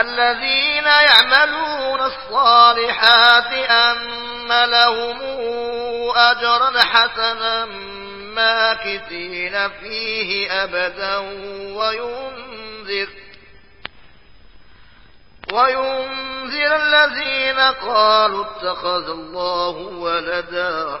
الذين يعملون الصالحات أن لهم أجرا حسنا ماكثين فيه أبدا وينذر وينذر الذين قالوا اتخذ الله ولدا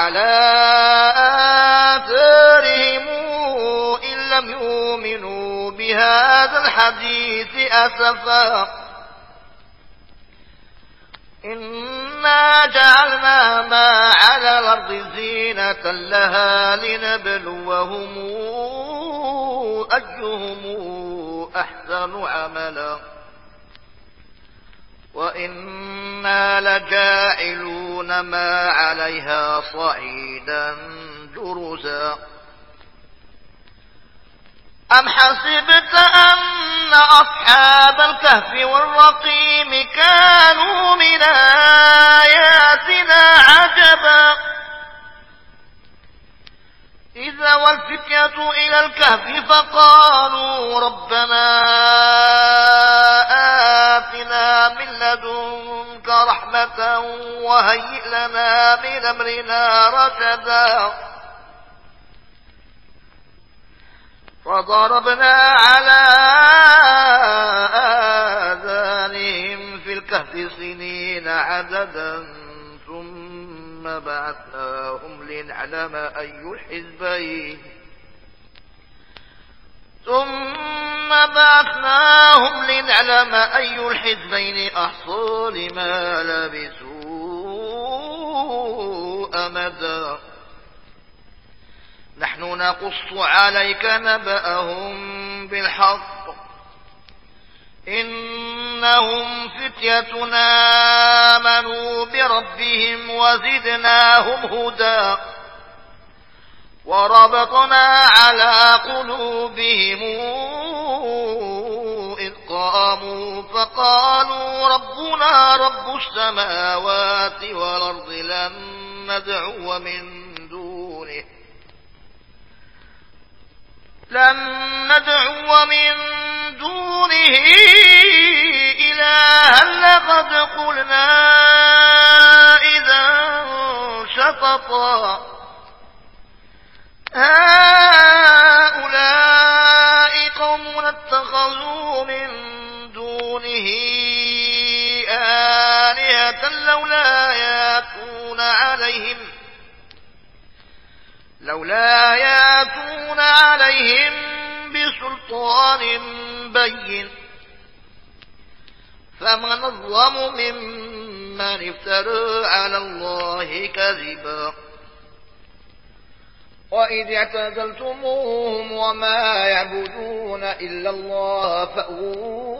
على آثارهم إن لم يؤمنوا بهذا الحديث أسفا. إنا جعلنا ما على الأرض زينة لها لنبلوهم أيهم أحسن عملا. وإنا لجاعلون ما عليها صعيدا جرزا أم حسبت أن أصحاب الكهف والرقيم كانوا وهيئ لنا من أمرنا رشدا. فضربنا على آذانهم في الكهف سنين عددا ثم بعثناهم لنعلم أي الحزبين ثم بعثناهم لنعلم أي الحزبين أحصى لما لبثوا. أمدا. نحن نقص عليك نبأهم بالحق. إنهم فتيتنا آمنوا بربهم وزدناهم هدى. وربطنا على قلوبهم إذ قاموا فقالوا ربنا رب السماوات والأرض لن ندعو من دونه. لن ندعو من دونه إلها لقد قلنا إذا شططا. هؤلاء قوم اتخذوا من دونه آلهة لولا عليهم لولا ياتون عليهم بسلطان بين فمن الظلم ممن افترى على الله كذبا وإذ اعتزلتموهم وما يعبدون إلا الله فأووا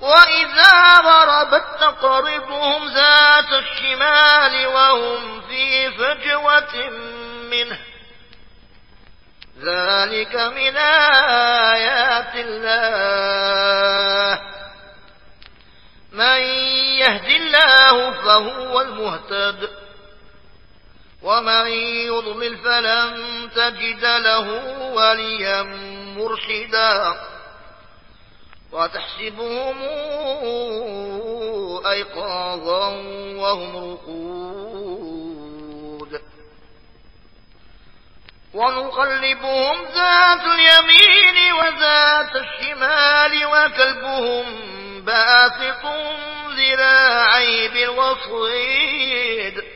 وإذا غربت تقرضهم ذات الشمال وهم في فجوة منه ذلك من آيات الله من يهد الله فهو المهتد ومن يضلل فلن تجد له وليا مرشدا وتحسبهم أيقاظا وهم رقود. ونقلبهم ذات اليمين وذات الشمال وكلبهم باسط ذراعي بالوصيد.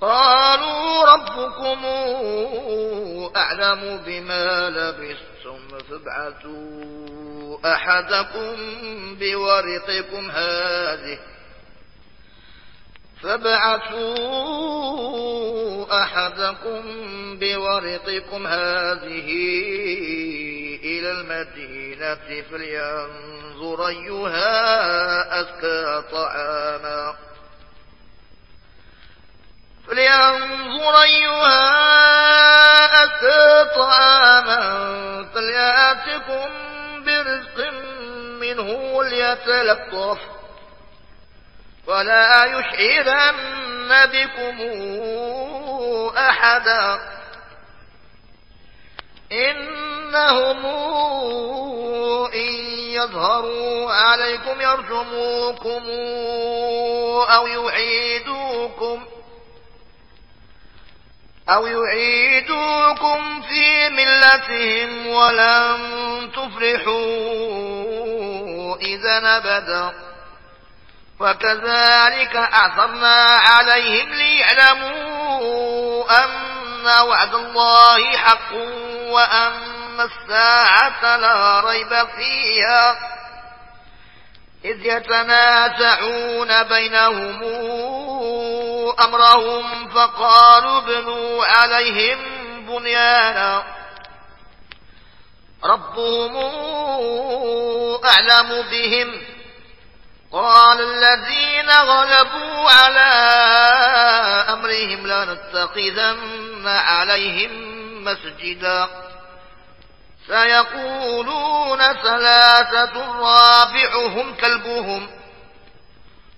قالوا ربكم أعلم بما لبثتم فابعثوا أحدكم بورقكم هذه فابعثوا أحدكم بورقكم هذه إلى المدينة فلينظر أيها أزكى طعاما فلينظر أيها أزكى طعاما فليأتكم برزق منه ليتلطف ولا يشعرن بكم أحدا إنهم إن يظهروا عليكم يرجموكم أو يعيدوكم أو يعيدوكم في ملتهم ولن تفلحوا إذا نبدا وكذلك أعثرنا عليهم ليعلموا أن وعد الله حق وأن الساعة لا ريب فيها. إذ يتنازعون بينهم أمرهم فقالوا ابنوا عليهم بنيانا. ربهم أعلم بهم. قال الذين غلبوا على أمرهم لنتخذن عليهم مسجدا. سيقولون ثلاثة رابعهم كلبهم.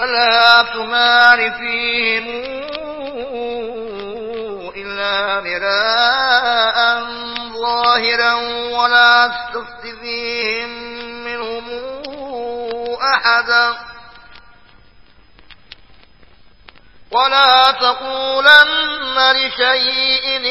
فلا تمار فيهم إلا مراء ظاهرا ولا تستفيهم منهم أحدا. ولا تقولن لشيء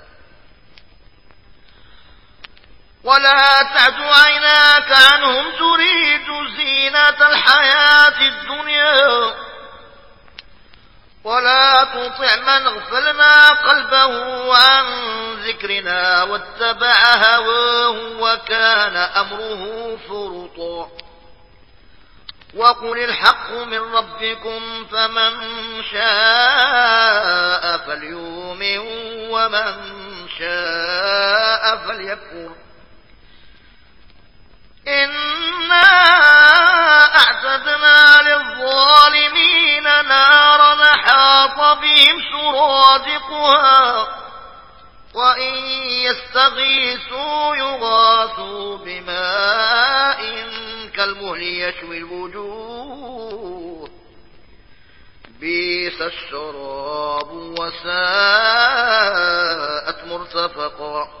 ولا تعد عيناك عنهم تريد زينة الحياة الدنيا. ولا تطع من اغفلنا قلبه عن ذكرنا واتبع هواه وكان أمره فرطا. وقل الحق من ربكم فمن شاء فليؤمن ومن شاء فليكفر. إنا أعتدنا للظالمين نارا حاط بهم سرادقها وإن يستغيثوا يغاثوا بماء كالمهل يشوي الوجوه بيس الشراب وساءت مرتفقا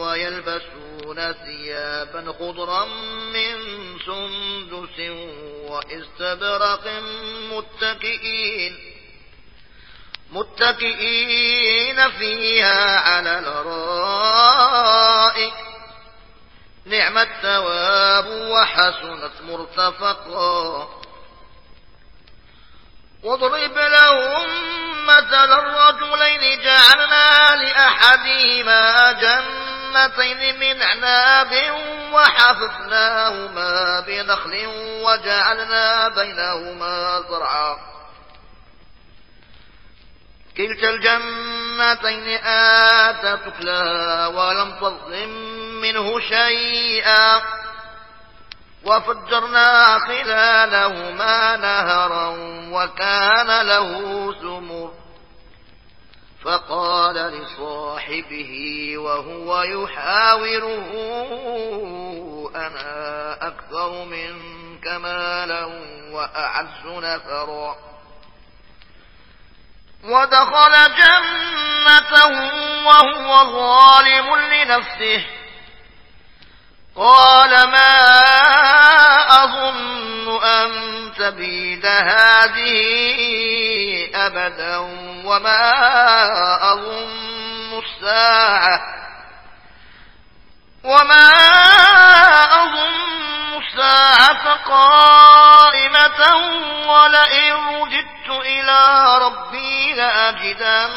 ويلبسون ثيابا خضرا من سندس واستبرق متكئين متكئين فيها على الأرائك. نعم الثواب وحسنت مرتفقا. واضرب لهم مثل الرجلين جعلنا لأحدهما جنتين من عناب وحففناهما بنخل وجعلنا بينهما زرعا. كلتا الجنتين آتت أكلها ولم تظلم منه شيئا. وفجرنا خلالهما نهرا وكان له ثمر فقال لصاحبه وهو يحاوره أنا أكثر منك مالا وأعز نفرا. ودخل جنته وهو ظالم لنفسه. قال ما أظن أن تبيد هذه أبدا وما أظن الساعة وما أظن الساعة قائمة ولئن رجدت إلى ربي لأجدن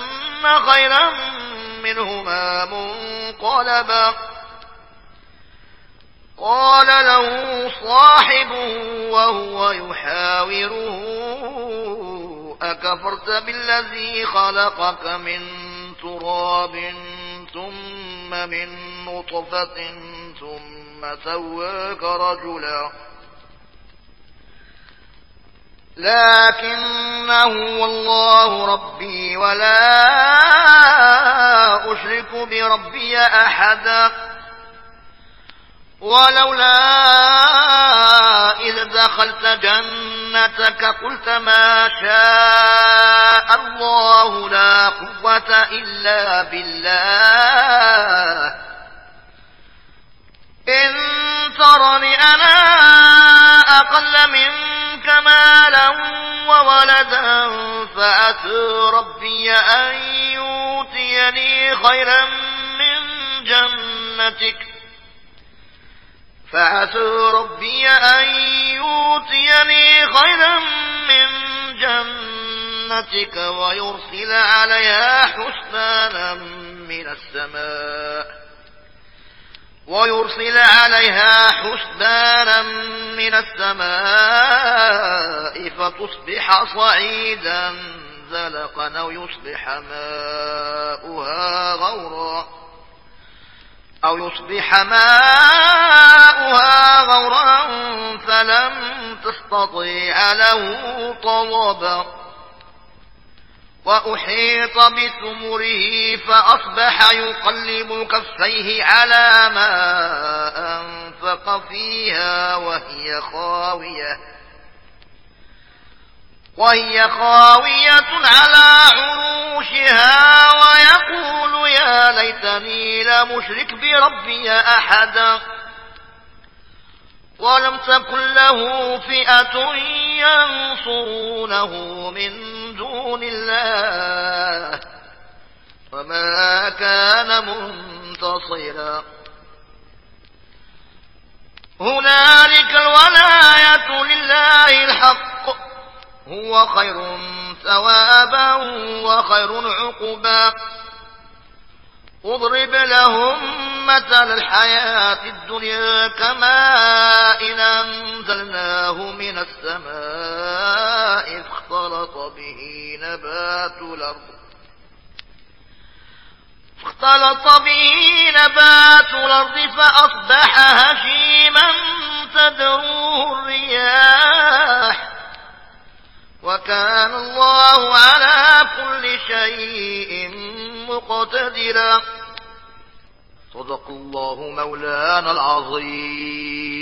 خيرا منهما منقلبا قال له صاحبه وهو يحاوره أكفرت بالذي خلقك من تراب ثم من نطفة ثم سواك رجلا. لكنه والله ربي ولا أشرك بربي أحدا. ولولا إذ دخلت جنتك قلت ما شاء الله لا قوة إلا بالله. إن ترني أنا أقل منك مالا وولدا فأتى ربي أن يؤتيني خيرا من جنتك. فعسى ربي أن يؤتيني خيرا من جنتك ويرسل عليها حسنانا من السماء ويرسل عليها حسبانا من السماء فتصبح صعيدا زلقا أو يصبح ماؤها غورا أو يصبح ماؤها فلم تستطيع له طلبا وأحيط بثمره فأصبح يقلب كفيه على ما أنفق فيها وهي خاوية وهي خاوية على عروشها ويقول يا ليتني لمشرك بربي أحدا تكن له فئة ينصرونه من دون الله وما كان منتصرا هنالك الولاية لله الحق هو خير ثوابا وخير عقبا اضرب لهم مثل الحياة الدنيا كماء أنزلناه من السماء اختلط به نبات الأرض. اختلط به نبات الأرض فأصبح هشيما تدروه الرياح. وكان الله على كل شيء مقتدرا. صدق الله مولانا العظيم.